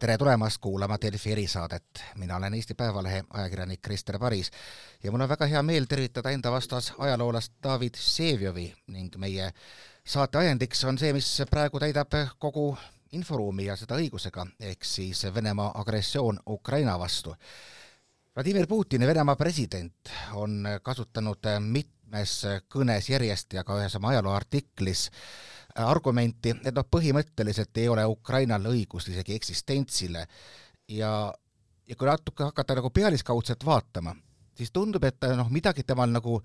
tere tulemast kuulama Delfi erisaadet. mina olen Eesti Päevalehe ajakirjanik Krister Paris ja mul on väga hea meel tervitada enda vastas ajaloolast David Vseviovi ning meie saate ajendiks on see, mis praegu täidab kogu inforuumi ja seda õigusega, ehk siis Venemaa agressioon Ukraina vastu. Vladimir Putin, Venemaa president, on kasutanud mitmes kõnes järjest ja ka ühes oma ajalooartiklis argumenti, et noh, põhimõtteliselt ei ole Ukrainal õigust isegi eksistentsile. Ja, ja kui natuke hakata nagu pealiskaudselt vaatama, siis tundub, et noh, midagi temal nagu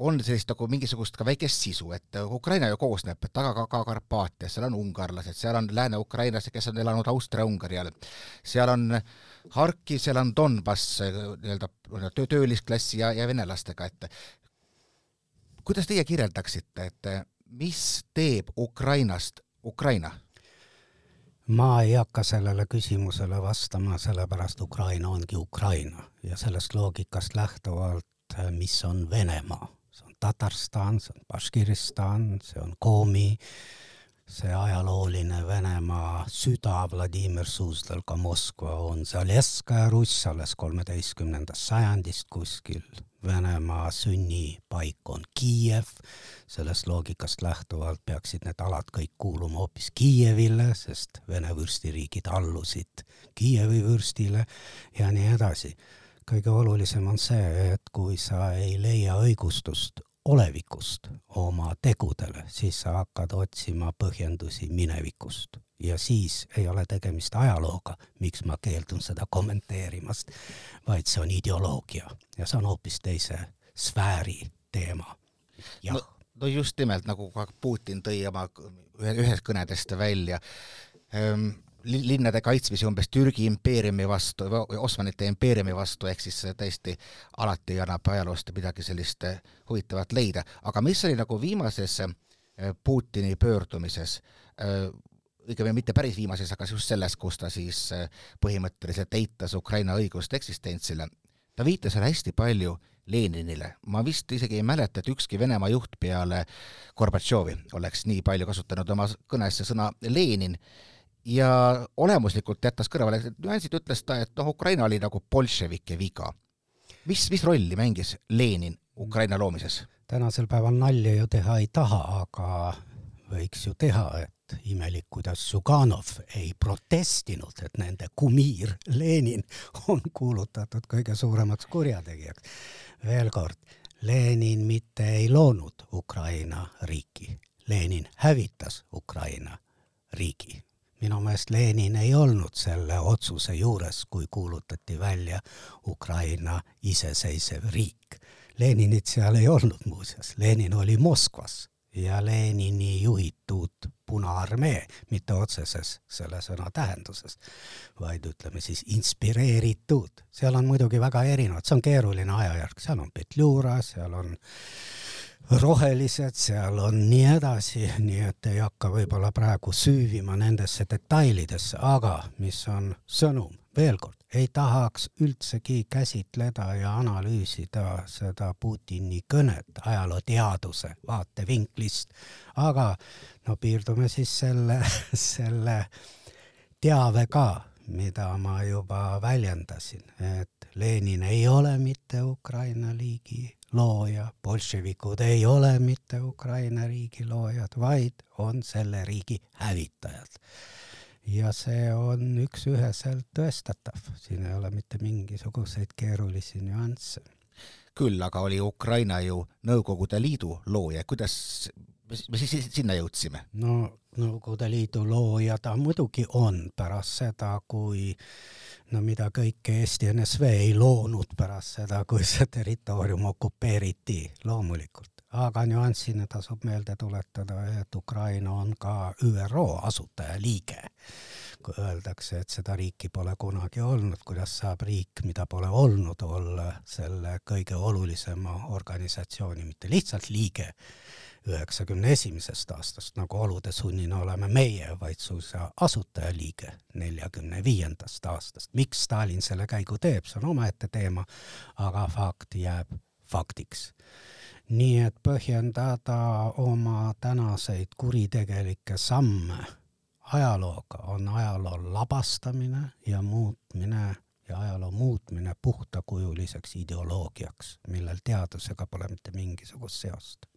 on sellist nagu mingisugust ka väikest sisu, et Ukraina ju koosneb taga ka, ka Karpaatias, seal on ungarlased, seal on lääne-ukrainlased, kes on elanud Austria-Ungari all, seal on Harkiv, seal on Donbass nii-öelda töö, töölisklassi ja, ja venelastega, et kuidas teie kirjeldaksite, et mis teeb Ukrainast Ukraina? ma ei hakka sellele küsimusele vastama, sellepärast Ukraina ongi Ukraina. Ja sellest loogikast lähtuvalt, mis on Venemaa, see on Tatarstan, see on Baškiristan, see on Komi, see ajalooline Venemaa süda Vladimir Suzdal, ka Moskva on see Aleskaja Russ alles kolmeteistkümnendast sajandist kuskil Venemaa sünnipaik on Kiiev, sellest loogikast lähtuvalt peaksid need alad kõik kuuluma hoopis Kiievile, sest Vene vürstiriigid allusid Kiievi vürstile ja nii edasi. kõige olulisem on see, et kui sa ei leia õigustust olevikust oma tegudele, siis sa hakkad otsima põhjendusi minevikust. Ja siis ei ole tegemist ajalooga, miks ma keeldun seda kommenteerimast, vaid see on ideoloogia. Ja see on hoopis teise sfääri teema. jah. No, no just nimelt, nagu ka Putin tõi oma ühes kõnedest välja. Ähm, linnade kaitsmisi umbes Türgi impeeriumi vastu, Osmanite impeeriumi vastu, ehk siis tõesti alati annab ajaloost midagi sellist äh, huvitavat leida, aga mis oli nagu viimases äh, Putini pöördumises, äh, õigemini mitte päris viimases, aga just selles, kus ta siis põhimõtteliselt eitas Ukraina õigust eksistentsile, ta viitas seal hästi palju Leninile. ma vist isegi ei mäleta, et ükski Venemaa juht peale Gorbatšovi oleks nii palju kasutanud oma kõnes sõna Lenin ja olemuslikult jätas kõrvale, nüansid ütles ta, et noh, Ukraina oli nagu bolševike viga. mis, mis rolli mängis Lenin Ukraina loomises? tänasel päeval nalja ju teha ei taha, aga võiks ju teha, et imelik, kuidas Zuganov ei protestinud, et nende kumiir Lenin on kuulutatud kõige suuremaks kurjategijaks. veel kord, Lenin mitte ei loonud Ukraina riiki, Lenin hävitas Ukraina riigi minu meelest Lenin ei olnud selle otsuse juures, kui kuulutati välja Ukraina iseseisev riik. Leninit seal ei olnud muuseas, Lenin oli Moskvas ja Lenini juhitud Punaarmee, mitte otseses selle sõna tähenduses, vaid ütleme siis inspireeritud. seal on muidugi väga erinevad, see on keeruline ajajärk, seal on Petljura, seal on rohelised, seal on nii edasi, nii et ei hakka võib-olla praegu süüvima nendesse detailidesse, aga mis on sõnum, veel kord, ei tahaks üldsegi käsitleda ja analüüsida seda Putini kõnet ajalooteaduse vaatevinklist, aga no piirdume siis selle, selle teavega, mida ma juba väljendasin, et Lenin ei ole mitte Ukraina liigi looja, bolševikud ei ole mitte Ukraina riigi loojad, vaid on selle riigi hävitajad. ja see on üks-üheselt tõestatav, siin ei ole mitte mingisuguseid keerulisi nüansse. küll aga oli Ukraina ju Nõukogude Liidu looja, kuidas me siis sinna jõudsime? no Nõukogude Liidu looja ta muidugi on pärast seda, kui no mida kõike Eesti NSV ei loonud pärast seda, kui see territoorium okupeeriti, loomulikult. aga nüansina tasub meelde tuletada, et Ukraina on ka ÜRO asutajaliige. kui öeldakse, et seda riiki pole kunagi olnud, kuidas saab riik, mida pole olnud, olla selle kõige olulisema organisatsiooni mitte lihtsalt liige, üheksakümne esimesest aastast, nagu olude sunnina oleme meie, vaid suisa asutajaliige neljakümne viiendast aastast. miks Stalin selle käigu teeb, see on omaette teema, aga fakt jääb faktiks. nii et põhjendada oma tänaseid kuritegelikke samme ajalooga, on ajaloo labastamine ja muutmine ja ajaloo muutmine puhtakujuliseks ideoloogiaks, millel teadusega pole mitte mingisugust seost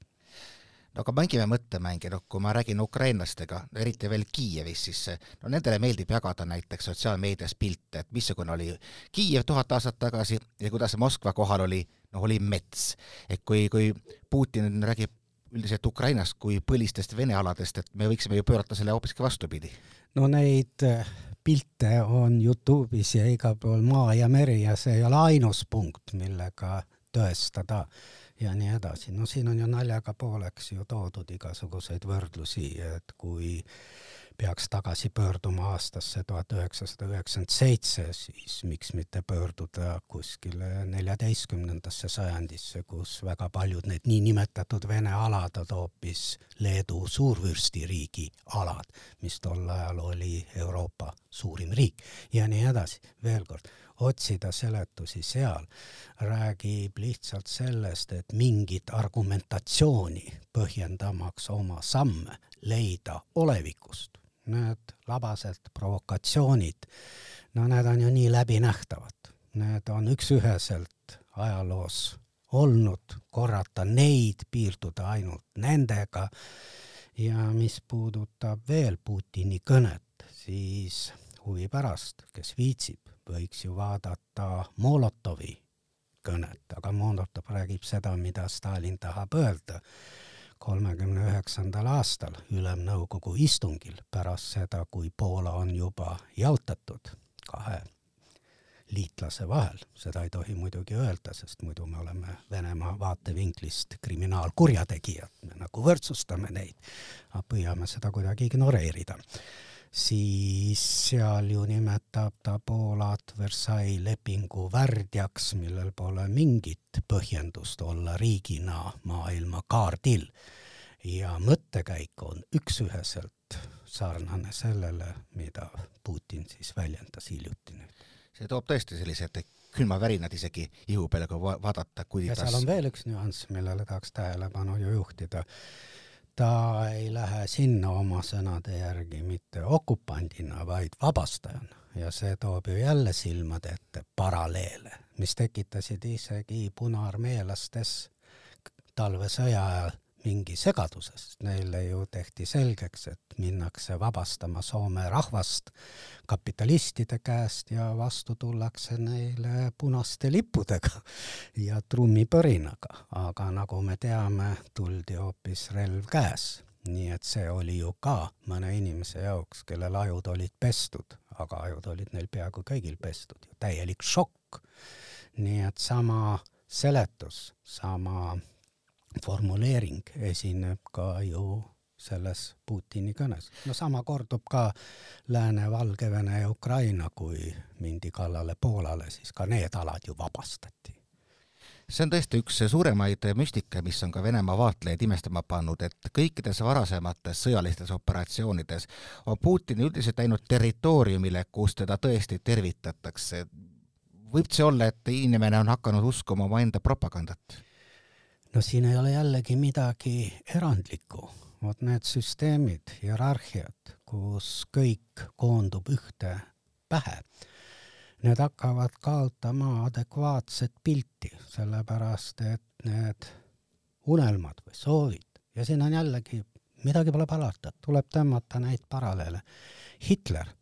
no aga mängime mõttemänge, noh kui ma räägin ukrainlastega, eriti veel Kiievis, siis no nendele meeldib jagada näiteks sotsiaalmeedias pilte, et missugune oli Kiiev tuhat aastat tagasi ja kuidas Moskva kohal oli, noh oli mets. et kui, kui Putin räägib üldiselt Ukrainast kui põlistest Vene aladest, et me võiksime ju pöörata selle hoopiski vastupidi. no neid äh, pilte on Youtube'is ja igal pool maa ja meri ja see ei ole ainus punkt, millega tõestada ja nii edasi. no siin on ju naljaga pooleks ju toodud igasuguseid võrdlusi, et kui peaks tagasi pöörduma aastasse tuhat üheksasada üheksakümmend seitse, siis miks mitte pöörduda kuskile neljateistkümnendasse sajandisse, kus väga paljud need niinimetatud Vene alad on hoopis Leedu suurvürstiriigi alad, mis tol ajal oli Euroopa suurim riik ja nii edasi. veel kord, otsida seletusi seal, räägib lihtsalt sellest, et mingit argumentatsiooni põhjendamaks oma samme leida olevikust. Need labased provokatsioonid, no need on ju nii läbinähtavad, need on üks-üheselt ajaloos olnud, korrata neid, piirduda ainult nendega. Ja mis puudutab veel Putini kõnet, siis huvi pärast, kes viitsib, võiks ju vaadata Molotovi kõnet, aga Molotov räägib seda, mida Stalin tahab öelda. kolmekümne üheksandal aastal Ülemnõukogu istungil pärast seda, kui Poola on juba jaotatud kahe liitlase vahel, seda ei tohi muidugi öelda, sest muidu me oleme Venemaa vaatevinklist kriminaalkurjategijad, me nagu võrdsustame neid, aga püüame seda kuidagi ignoreerida. Siis seal ju nimetab ta Poolat Versailles lepingu värdjaks, millel pole mingit põhjendust olla riigina maailmakaardil ja mõttekäik on üks-üheselt sarnane sellele, mida Putin siis väljendas hiljuti nüüd. see toob tõesti sellised külmavärinad isegi ihu peale, kui vaadata, kuidas ja seal on veel üks nüanss, millele tahaks tähelepanu ju juhtida. Ta ei lähe sinna oma sõnade järgi mitte okupandina, vaid vabastajana. Ja see toob ju jälle silmade ette paralleele, mis tekitasid isegi punaarmeelastes talvesõja ajal mingi segadusest, neile ju tehti selgeks, et minnakse vabastama Soome rahvast kapitalistide käest ja vastu tullakse neile punaste lippudega ja trummipõrinaga, aga nagu me teame, tuldi hoopis relv käes. nii et see oli ju ka mõne inimese jaoks, kellel ajud olid pestud, aga ajud olid neil peaaegu kõigil pestud, täielik šokk. nii et sama seletus, sama formuleering esineb ka ju selles Putini kõnes. no sama kordub ka Lääne, Valgevene ja Ukraina, kui mindi kallale Poolale, siis ka need alad ju vabastati. see on tõesti üks suuremaid müstika, mis on ka Venemaa vaatlejaid imestama pannud, et kõikides varasemates sõjalistes operatsioonides on Putin üldiselt läinud territooriumile, kus teda tõesti tervitatakse. võib see olla, et inimene on hakanud uskuma omaenda propagandat? No siin ei ole jällegi midagi erandlikku, vot need süsteemid, hierarhiad, kus kõik koondub ühte pähe, need hakkavad kaotama adekvaatset pilti, sellepärast et need unelmad või soovid ja siin on jällegi, midagi pole parata, tuleb tõmmata neid paralleele. Hitler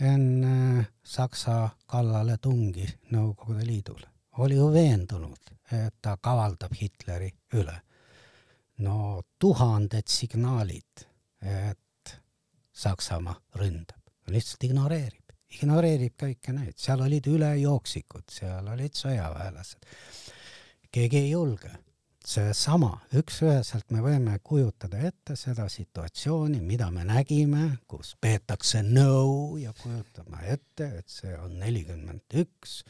enne Saksa kallaletungi Nõukogude Liidule oli ju veendunud, et ta kavaldab Hitleri üle. no tuhanded signaalid, et Saksamaa ründab, lihtsalt ignoreerib, ignoreerib kõike neid, seal olid ülejooksikud, seal olid sõjaväelased. keegi ei julge seesama, üks-üheselt me võime kujutada ette seda situatsiooni, mida me nägime, kus peetakse nõu ja kujutame ette, et see on nelikümmend üks,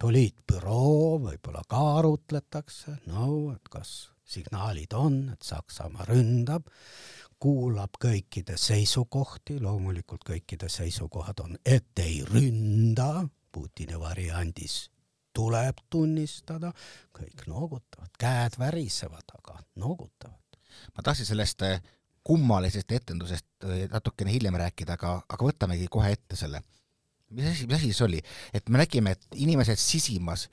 poliitbüroo, võib-olla ka arutletakse, nõu, et kas signaalid on, et Saksamaa ründab, kuulab kõikide seisukohti, loomulikult kõikide seisukohad on, et ei ründa, Putini variandis tuleb tunnistada, kõik noogutavad, käed värisevad, aga noogutavad. ma tahtsin sellest eh, kummalisest etendusest natukene hiljem rääkida, aga, aga võtamegi kohe ette selle. mis asi, mis asi see oli? et me nägime, et inimesed sisimas,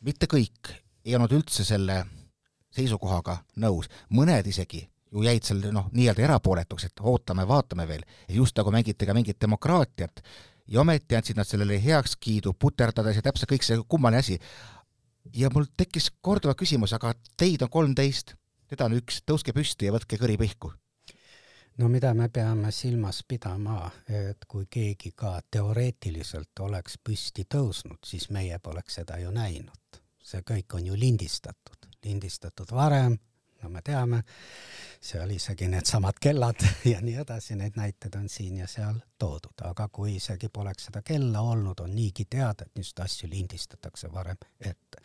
mitte kõik, ei olnud üldse selle seisukohaga nõus, mõned isegi ju jäid seal noh, nii-öelda erapooletuks, et ootame, vaatame veel, just nagu mängiti ka mingit demokraatiat, ja ometi andsid nad sellele heakskiidu, puterdades ja täpselt kõik see kummaline asi. ja mul tekkis korduva küsimus, aga teid on kolmteist, teda on üks, tõuske püsti ja võtke kõri pihku no mida me peame silmas pidama, et kui keegi ka teoreetiliselt oleks püsti tõusnud, siis meie poleks seda ju näinud. see kõik on ju lindistatud, lindistatud varem, no me teame, seal isegi needsamad kellad ja nii edasi, neid näiteid on siin ja seal toodud, aga kui isegi poleks seda kella olnud, on niigi teada, et niisuguseid asju lindistatakse varem ette.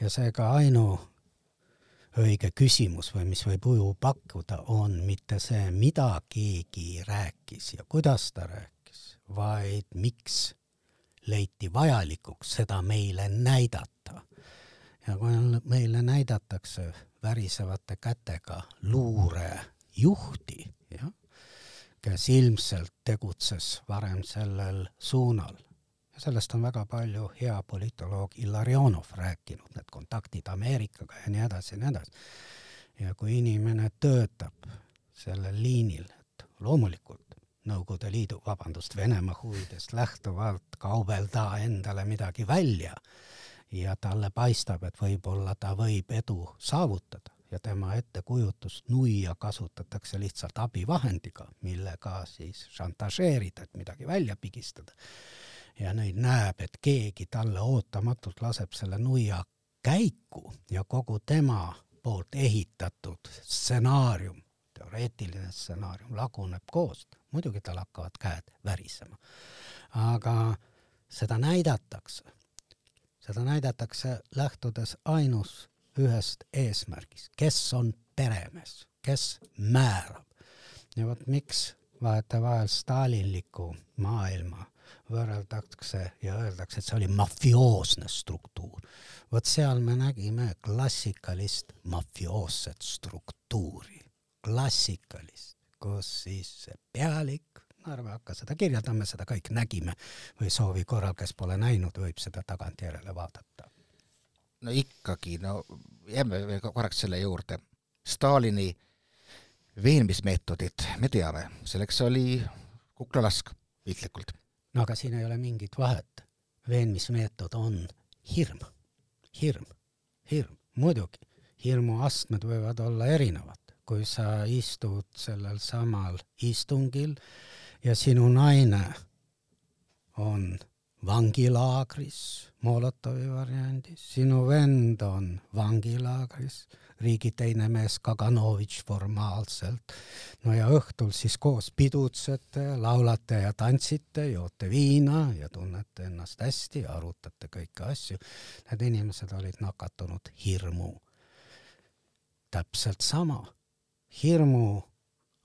ja seega ainu õige küsimus või mis võib uju pakkuda, on mitte see, mida keegi rääkis ja kuidas ta rääkis, vaid miks leiti vajalikuks seda meile näidata. Ja kui meile näidatakse värisevate kätega luurejuhti, jah, kes ilmselt tegutses varem sellel suunal. ja sellest on väga palju hea politoloog Illarionov rääkinud, need kontaktid Ameerikaga ja nii edasi ja nii edasi. ja kui inimene töötab sellel liinil, et loomulikult Nõukogude Liidu, vabandust, Venemaa huvidest lähtuvalt kaubelda endale midagi välja ja talle paistab, et võib-olla ta võib edu saavutada ja tema ettekujutust nuia kasutatakse lihtsalt abivahendiga, millega siis šantažeerida, et midagi välja pigistada. ja nüüd näeb, et keegi talle ootamatult laseb selle nuia käiku ja kogu tema poolt ehitatud stsenaarium, teoreetiline stsenaarium laguneb koost, muidugi tal hakkavad käed värisema. aga seda näidatakse seda näidatakse lähtudes ainus ühest eesmärgist, kes on peremees, kes määrab. ja vot miks vahetevahel stalinlikku maailma võrreldakse ja öeldakse, et see oli mafioosne struktuur. vot seal me nägime klassikalist mafioosset struktuuri, klassikalist, kus siis see pealik ärme hakka seda kirjeldama, seda kõik nägime või soovi korral, kes pole näinud, võib seda tagantjärele vaadata. no ikkagi, no jääme veel korraks selle juurde. Stalini veenmismeetodid, me teame, selleks oli kuklalask piltlikult. no aga siin ei ole mingit vahet. veenmismeetod on hirm, hirm, hirm, muidugi, hirmuastmed võivad olla erinevad kui sa istud sellel samal istungil ja sinu naine on vangilaagris Molotovi variandis, sinu vend on vangilaagris, riigi teine mees Kaganovitš formaalselt. no ja õhtul siis koos pidutsete, laulate ja tantsite, joote viina ja tunnete ennast hästi arutate kõiki asju. Need inimesed olid nakatunud hirmu. täpselt sama, hirmu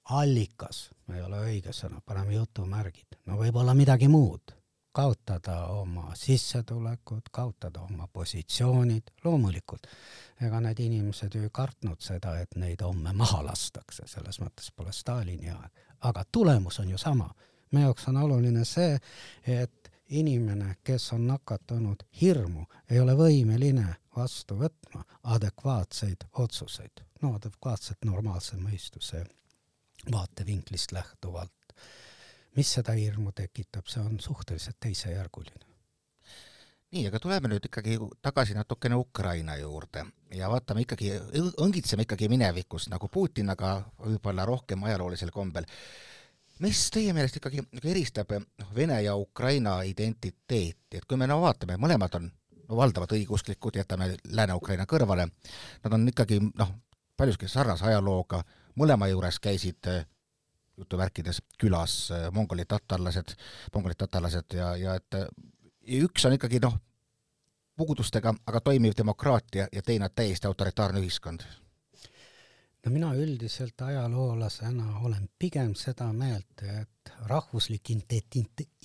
allikas. Ei ole õige sõna, paneme jutumärgid, no võib-olla midagi muud, kaotada oma sissetulekud, kaotada oma positsioonid, loomulikult. ega need inimesed ju ei kartnud seda, et neid homme maha lastakse, selles mõttes pole Stalini aeg, aga tulemus on ju sama. meie jaoks on oluline see, et inimene, kes on nakatunud hirmu, ei ole võimeline vastu võtma adekvaatseid otsuseid, no adekvaatset normaalse mõistuse vaatevinklist lähtuvalt. mis seda hirmu tekitab, see on suhteliselt teisejärguline. nii, aga tuleme nüüd ikkagi tagasi natukene Ukraina juurde ja vaatame ikkagi, õngitseme ikkagi minevikus nagu Putin, aga võib-olla rohkem ajaloolisel kombel. mis teie meelest ikkagi eristab noh, Vene ja Ukraina identiteeti, et kui me no vaatame, mõlemad on no valdavalt õigeusklikud, jätame Lääne-Ukraina kõrvale, nad on ikkagi noh, paljuski sarnase ajalooga, mõlema juures käisid äh, jutuvärkides külas äh, mongolid tatarlased, mongolid tatarlased ja, ja et äh, ja üks on ikkagi noh, puudustega, aga toimiv demokraatia ja teine täiesti autoritaarne ühiskond. no mina üldiselt ajaloolasena olen pigem seda meelt, et rahvuslik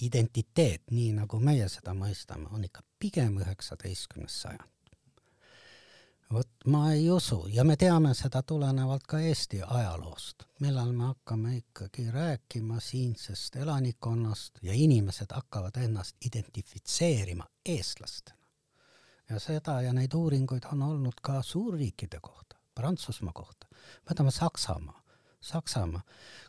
identiteet, nii nagu meie seda mõistame, on ikka pigem üheksateistkümnes sajand vot ma ei usu. Ja me teame seda tulenevalt ka Eesti ajaloost, millal me hakkame ikkagi rääkima siinsest elanikkonnast ja inimesed hakkavad ennast identifitseerima eestlastena. ja seda ja neid uuringuid on olnud ka suurriikide kohta, Prantsusmaa kohta, võtame Saksamaa, Saksamaa,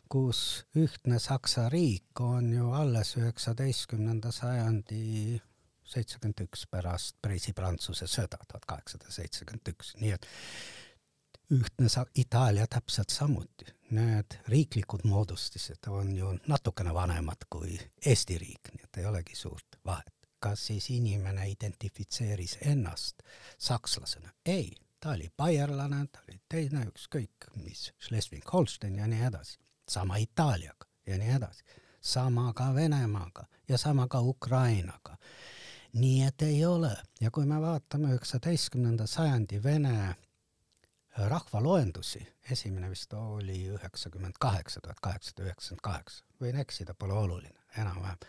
kus ühtne Saksa riik on ju alles üheksateistkümnenda sajandi seitsekümmend üks pärast Preisi-Prantsuse sõda, tuhat kaheksasada seitsekümmend üks, nii et ühtne sa-, Itaalia täpselt samuti. Need riiklikud moodustised on ju natukene vanemad kui Eesti riik, nii et ei olegi suurt vahet. kas siis inimene identifitseeris ennast sakslasena? ei, ta oli baierlane, ta oli teine, ükskõik mis, Schleswig-Holstein ja nii edasi. sama Itaaliaga ja nii edasi. sama ka Venemaaga ja sama ka Ukrainaga nii et ei ole. Ja kui me vaatame üheksateistkümnenda sajandi Vene rahvaloendusi, esimene vist oli üheksakümmend kaheksa, tuhat kaheksasada üheksakümmend kaheksa, võin eksida, pole oluline, enam-vähem,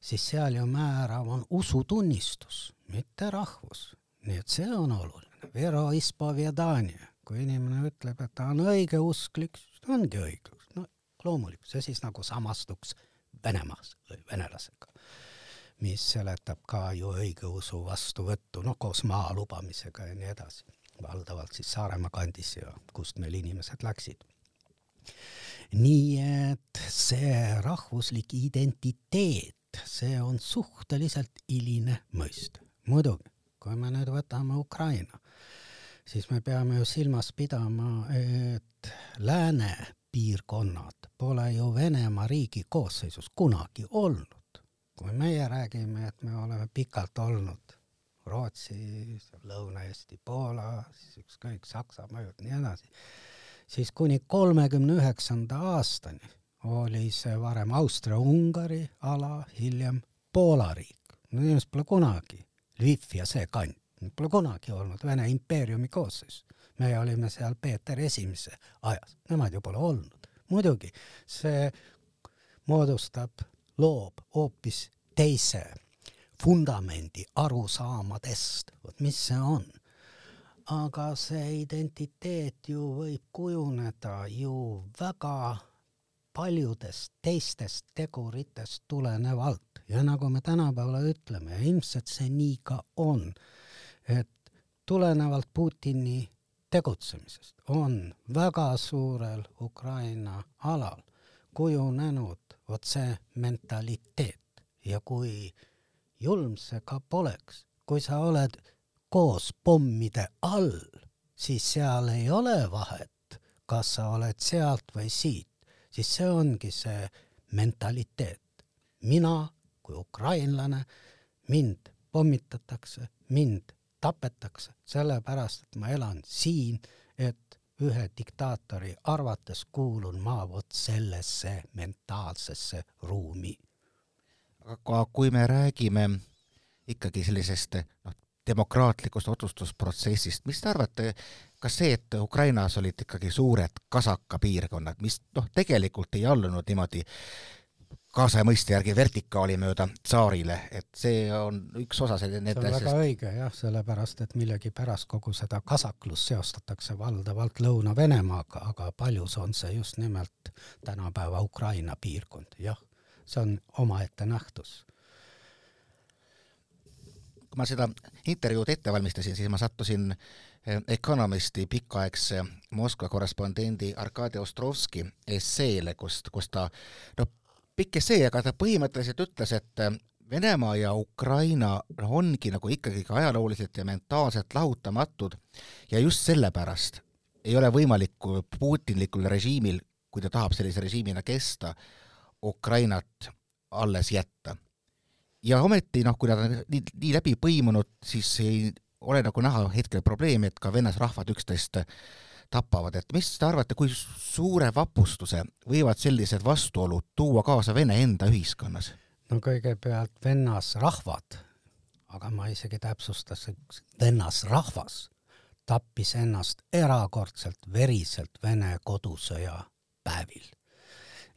siis seal ju määrav on usutunnistus, mitte rahvus. nii et see on oluline, vero ispovedanie, kui inimene ütleb, et ta on õigeusklik, siis ta ongi õigus, no loomulikult, see siis nagu samastuks Venemaas või venelasega mis seletab ka ju õigeusu vastuvõttu, noh koos maa lubamisega ja nii edasi, valdavalt siis Saaremaa kandis ja kust meil inimesed läksid. nii et see rahvuslik identiteet, see on suhteliselt hiline mõiste. muidugi, kui me nüüd võtame Ukraina, siis me peame ju silmas pidama, et lääne piirkonnad pole ju Venemaa riigi koosseisus kunagi olnud kui meie räägime, et me oleme pikalt olnud Rootsis, Lõuna-Eesti, Poola, siis ükskõik, Saksamaa ja nii edasi, siis kuni kolmekümne üheksanda aastani oli see varem Austria-Ungari ala, hiljem Poola riik. no inimesed pole kunagi, Lviv ja see kant, pole kunagi olnud Vene impeeriumi koosseisus. meie olime seal Peeter Esimese ajas, nemad ju pole olnud. muidugi, see moodustab loob hoopis teise vundamendi arusaamadest, vot mis see on. aga see identiteet ju võib kujuneda ju väga paljudest teistest teguritest tulenevalt. Ja nagu me tänapäeval ütleme ilmselt see nii ka on, et tulenevalt Putini tegutsemisest on väga suurel Ukraina alal kujunenud vot see mentaliteet ja kui julm see ka poleks, kui sa oled koos pommide all, siis seal ei ole vahet, kas sa oled sealt või siit, siis see ongi see mentaliteet. mina kui ukrainlane, mind pommitatakse, mind tapetakse sellepärast, et ma elan siin, et ühe diktaatori arvates kuulun ma vot sellesse mentaalsesse ruumi. Aga kui me räägime ikkagi sellisest noh, demokraatlikust otsustusprotsessist, mis te arvate, kas see, et Ukrainas olid ikkagi suured kasaka piirkonnad, mis noh, tegelikult ei allunud niimoodi kaasaja mõiste järgi vertikaali mööda tsaarile, et see on üks osa selle see on väga sest... õige jah, sellepärast et millegipärast kogu seda kasaklust seostatakse valdavalt Lõuna-Venemaaga, aga paljus on see just nimelt tänapäeva Ukraina piirkond, jah. See on omaette nähtus. kui ma seda intervjuud ette valmistasin, siis ma sattusin eh, Economisti pikaaegse Moskva korrespondendi Arkadi Ostrovski esseele, kust, kus ta noh, pikk essee, aga ta põhimõtteliselt ütles, et äh, Venemaa ja Ukraina ongi nagu ikkagi ka ajalooliselt ja mentaalselt lahutamatud ja just sellepärast ei ole võimalik putinlikul režiimil, kui ta tahab sellise režiimina kesta, Ukrainat alles jätta. ja ometi noh, kui nad on nii, nii läbi põimunud, siis ei ole nagu näha hetkel probleemi, et ka vennalasrahvad üksteist tapavad, et mis te arvate, kui suure vapustuse võivad sellised vastuolud tuua kaasa Vene enda ühiskonnas? no kõigepealt vennasrahvad, aga ma isegi täpsustaks, vennasrahvas tappis ennast erakordselt veriselt Vene kodusõja päevil.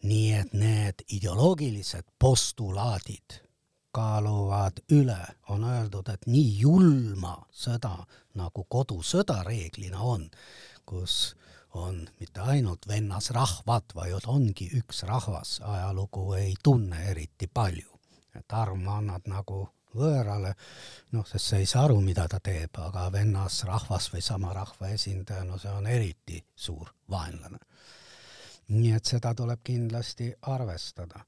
Nii et need ideoloogilised postulaadid kaaluvad üle, on öeldud, et nii julma sõda, nagu kodusõda reeglina on, kus on mitte ainult vennasrahvad, vaid ongi üks rahvas, ajalugu ei tunne eriti palju. et armu annad nagu võõrale, noh, sest sa ei saa aru, mida ta teeb, aga vennasrahvas või sama rahva esindaja, no see on eriti suur vaenlane. Nii et seda tuleb kindlasti arvestada.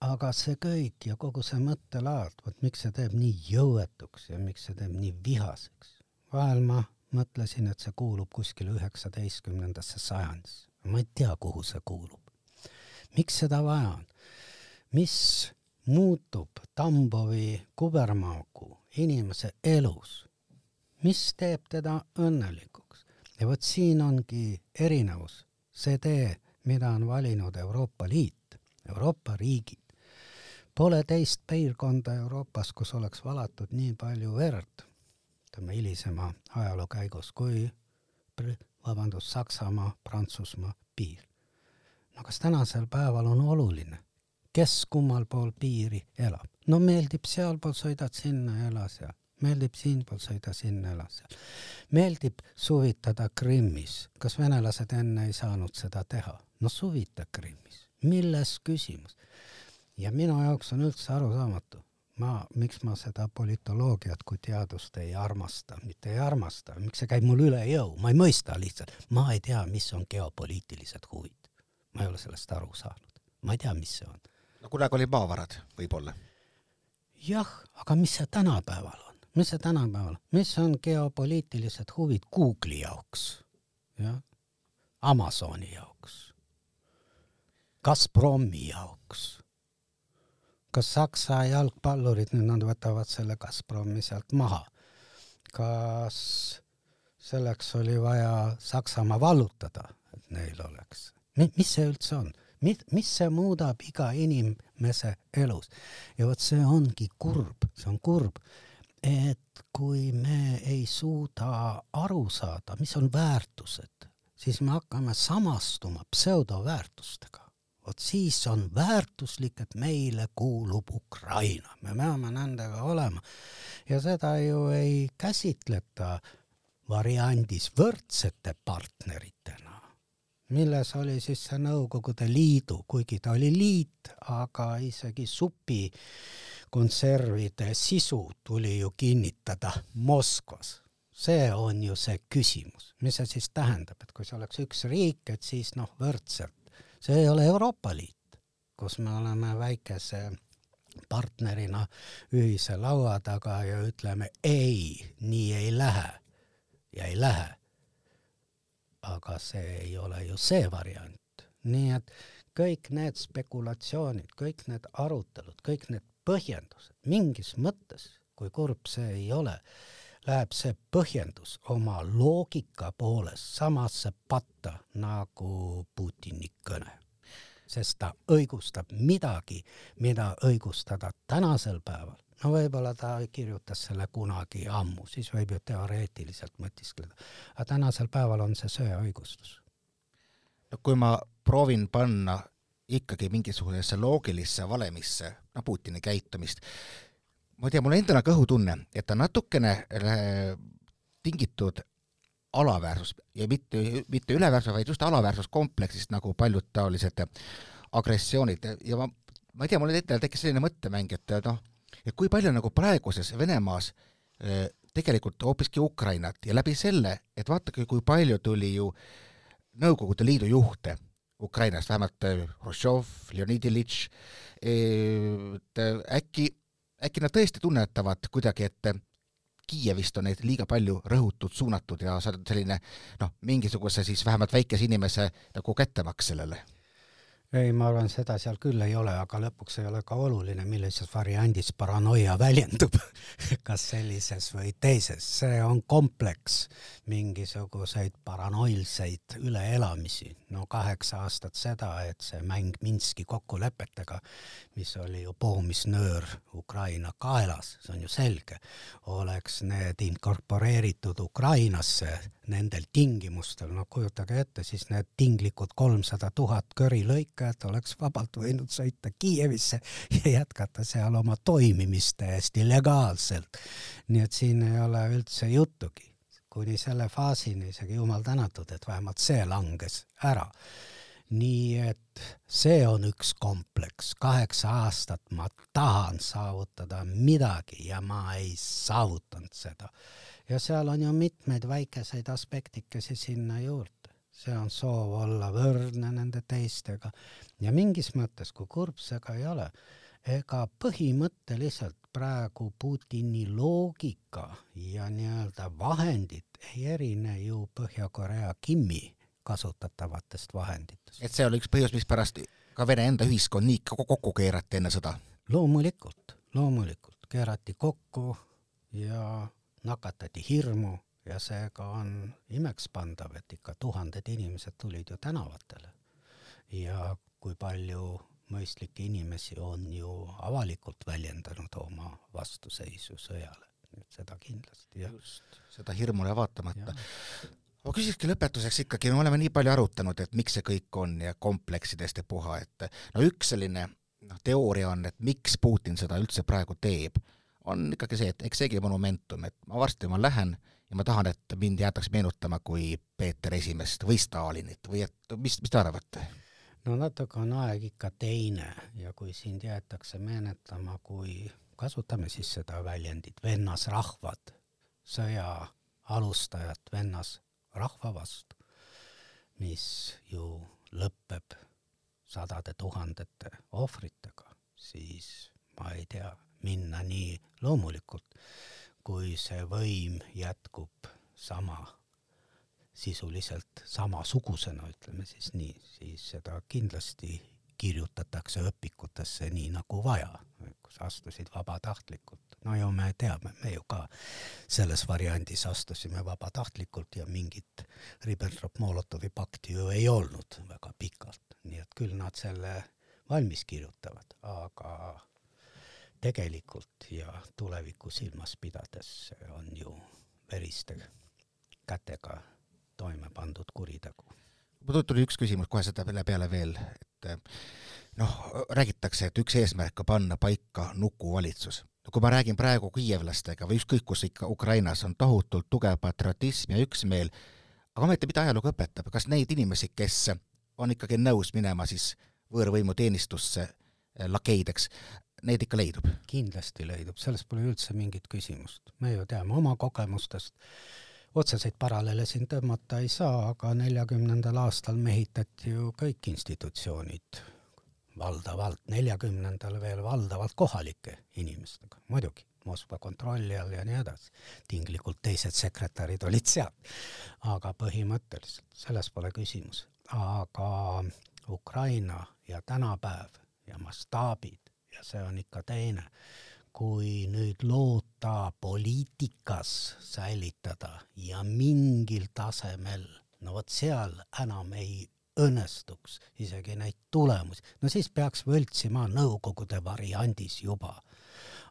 aga see kõik ja kogu see mõttelaad, vot miks see teeb nii jõuetuks ja miks see teeb nii vihaseks, vahel ma mõtlesin, et see kuulub kuskile üheksateistkümnendasse sajandisse. ma ei tea, kuhu see kuulub. miks seda vaja on? mis muutub Tambovi kubermaagu inimese elus, mis teeb teda õnnelikuks. ja vot siin ongi erinevus, see tee, mida on valinud Euroopa Liit, Euroopa riigid. Pole teist piirkonda Euroopas, kus oleks valatud nii palju verd, ütleme hilisema ajaloo käigus, kui vabandust, Saksamaa, Prantsusmaa piir. no kas tänasel päeval on oluline, kes kummal pool piiri elab. no meeldib sealpool, sõidad sinna, ela seal. Meeldib siinpool, sõida sinna, ela seal. meeldib suvitada Krimmis. kas venelased enne ei saanud seda teha? no suvita Krimmis. milles küsimus? ja minu jaoks on üldse arusaamatu, ma, miks ma seda politoloogiat kui teadust ei armasta, mitte ei armasta, miks see käib mul üle jõu, ma ei mõista lihtsalt, ma ei tea, mis on geopoliitilised huvid. ma ei ole sellest aru saanud, ma ei tea, mis see on no kunagi olid maavarad võib-olla. jah, aga mis see tänapäeval on, mis see tänapäeval, mis on geopoliitilised huvid Google'i jaoks, jah, Amazoni jaoks, Gazpromi jaoks kas Saksa jalgpallurid, nüüd nad võtavad selle Gazpromi sealt maha. kas selleks oli vaja Saksamaa vallutada, et neil oleks? mis see üldse on? mis, mis see muudab iga inimese elus. ja vot see ongi kurb, see on kurb, et kui me ei suuda aru saada, mis on väärtused, siis me hakkame samastuma pseudoväärtustega. vot siis on väärtuslik, et meile kuulub Ukraina, me peame nendega olema. ja seda ju ei käsitleta variandis võrdsete partneritena milles oli siis see Nõukogude Liidu, kuigi ta oli liit, aga isegi supi konservide sisu tuli ju kinnitada Moskvas. see on ju see küsimus, mis see siis tähendab, et kui see oleks üks riik, et siis noh, võrdselt. see ei ole Euroopa Liit, kus me oleme väikese partnerina ühise laua taga ja ütleme ei, nii ei lähe ja ei lähe aga see ei ole ju see variant. nii et kõik need spekulatsioonid, kõik need arutelud, kõik need põhjendused, mingis mõttes, kui kurb see ei ole, läheb see põhjendus oma loogika poolest samasse patta nagu Putini kõne. sest ta õigustab midagi, mida õigustada tänasel päeval no võib-olla ta kirjutas selle kunagi ammu, siis võib ju teoreetiliselt mõtiskleda. aga tänasel päeval on see sõjaõigustus. no kui ma proovin panna ikkagi mingisugusesse loogilisse valemisse, no Putini käitumist, ma ei tea, mul endal on kõhutunne, et ta natukene äh, tingitud alaväärsus ja mitte, mitte üleväärsus, vaid just alaväärsuskompleksist, nagu paljud taolised agressioonid. Ja ma, ma ei tea, mul endal tekkis selline mõttemäng, et noh, ja kui palju nagu praeguses Venemaas äh, tegelikult hoopiski Ukrainat. Ja läbi selle, et vaadake, kui palju tuli ju Nõukogude Liidu juhte Ukrainast, vähemalt äh, Hruštšov, Leonid Iljitš, äh, et äkki, äkki nad tõesti tunnetavad kuidagi, et Kiievist on neid liiga palju rõhutud, suunatud ja see on selline noh, mingisuguse siis vähemalt väikese inimese nagu kättemaks sellele ei, ma arvan, seda seal küll ei ole, aga lõpuks ei ole ka oluline, millises variandis paranoia väljendub. Kas sellises või teises, see on kompleks mingisuguseid paranoilseid üleelamisi. no kaheksa aastat seda, et see mäng Minski kokkulepetega, mis oli ju poomisnöör Ukraina kaelas, see on ju selge, oleks need inkorporeeritud Ukrainasse nendel tingimustel, no kujutage ette, siis need tinglikud kolmsada tuhat körilõike sellega, et oleks vabalt võinud sõita Kiievisse ja jätkata seal oma toimimist täiesti legaalselt. nii et siin ei ole üldse juttugi. kuni selle faasini isegi jumal tänatud, et vähemalt see langes ära nii et see on üks kompleks, kaheksa aastat ma tahan saavutada midagi ja ma ei saavutanud seda. ja seal on ju mitmeid väikeseid aspektikesi sinna juurde. See on soov olla võrdne nende teistega ja mingis mõttes, kui kurb see ka ei ole, ega põhimõtteliselt praegu Putini loogika ja nii-öelda vahendid ei erine ju Põhja-Korea Kimi kasutatavatest vahenditest. et see oli üks põhjus, mispärast ka Vene enda ühiskond nii kokku keerati enne sõda? loomulikult, loomulikult keerati kokku ja nakatati hirmu ja seega on imekspandav, et ikka tuhanded inimesed tulid ju tänavatele. ja kui palju mõistlikke inimesi on ju avalikult väljendanud oma vastuseisu sõjale, et seda kindlasti, jah. just, seda hirmule vaatamata ma küsikski lõpetuseks ikkagi, me oleme nii palju arutanud, et miks see kõik on ja kompleksidest ja puha, et no üks selline noh, teooria on, et miks Putin seda üldse praegu teeb, on ikkagi see, et eks seegi monumentum, et ma varsti ma lähen ja ma tahan, et mind jäetakse meenutama kui Peeter Esimest või Stalinit või et mis, mis te arvate? no natuke on aeg ikka teine ja kui sind jäetakse meenutama kui, kasutame siis seda väljendit, vennasrahvad, sõja alustajat, vennas rahva vastu, mis ju lõpeb sadade tuhandete ohvritega, siis ma ei tea, minna nii loomulikult, kui see võim jätkub sama, sisuliselt samasugusena, ütleme siis nii, siis seda kindlasti kirjutatakse õpikutesse nii nagu vaja, kus astusid vabatahtlikult. no ju me teame, me ju ka selles variandis astusime vabatahtlikult ja mingit Ribbentrop-Molotovi pakti ju ei olnud väga pikalt, nii et küll nad selle valmis kirjutavad, aga tegelikult ja tulevikku silmas pidades on ju veriste kätega toime pandud kuritegu. mul tuli üks küsimus kohe selle peale veel, et noh, räägitakse, et üks eesmärk on panna paika nukuvalitsus. no kui ma räägin praegu kiievlastega või ükskõik kus ikka Ukrainas on tohutult tugev patriotism ja üksmeel, aga ometi mida ajalugu õpetab, kas neid inimesi, kes on ikkagi nõus minema siis võõrvõimu teenistusse eh, lakeideks, neid ikka leidub? kindlasti leidub, selles pole üldse mingit küsimust. me ju teame oma kogemustest, otseseid paralleele siin tõmmata ei saa, aga neljakümnendal aastal mehitati ju kõik institutsioonid valdavalt, neljakümnendal veel valdavalt kohalike inimestega, muidugi, Moskva kontrolli all ja nii edasi. tinglikult teised sekretärid olid seal. aga põhimõtteliselt, selles pole küsimus. aga Ukraina ja tänapäev ja mastaabid ja see on ikka teine kui nüüd loota poliitikas säilitada ja mingil tasemel, no vot seal enam ei õnnestuks isegi neid tulemusi, no siis peaks võltsima Nõukogude variandis juba.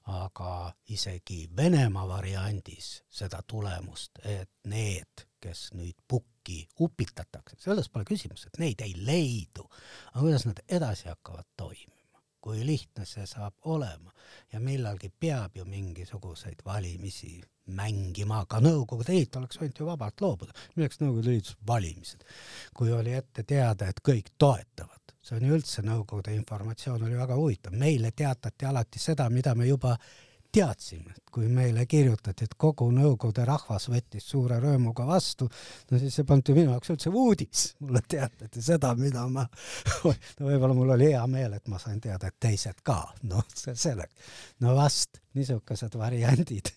aga isegi Venemaa variandis seda tulemust, et need, kes nüüd pukki upitatakse, selles pole küsimus, et neid ei leidu, aga kuidas nad edasi hakkavad toimima? Kui lihtne see saab olema ja millalgi peab ju mingisuguseid valimisi mängima, aga Nõukogude Liit oleks võinud ju vabalt loobuda. milleks Nõukogude Liidus valimised? kui oli ette teada, et kõik toetavad, see on ju üldse Nõukogude informatsioon oli väga huvitav, meile teatati alati seda, mida me juba teadsime, et kui meile kirjutati, et kogu Nõukogude rahvas võttis suure rõõmuga vastu, no siis see polnud ju minu jaoks üldse uudis, mulle teatati seda, mida ma, no võib-olla mul oli hea meel, et ma sain teada, et teised ka, noh, see selleks. no vast, niisugused variandid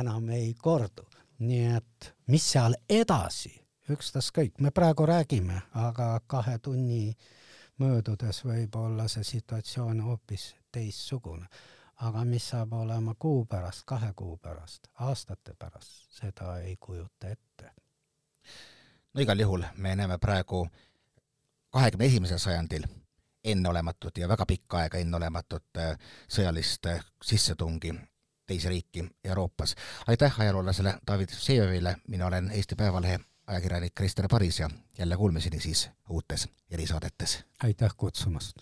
enam ei kordu. nii et mis seal edasi, ükstaskõik, me praegu räägime, aga kahe tunni möödudes võib olla see situatsioon hoopis teistsugune aga mis saab olema kuu pärast, kahe kuu pärast, aastate pärast, seda ei kujuta ette. no igal juhul me näeme praegu kahekümne esimesel sajandil enneolematut ja väga pikka aega enneolematut äh, sõjalist äh, sissetungi teise riiki Euroopas. aitäh ajaloolasele David Vsejevile, mina olen Eesti Päevalehe ajakirjanik Krister Paris ja jälle kuulmiseni siis uutes erisaadetes. aitäh kutsumast!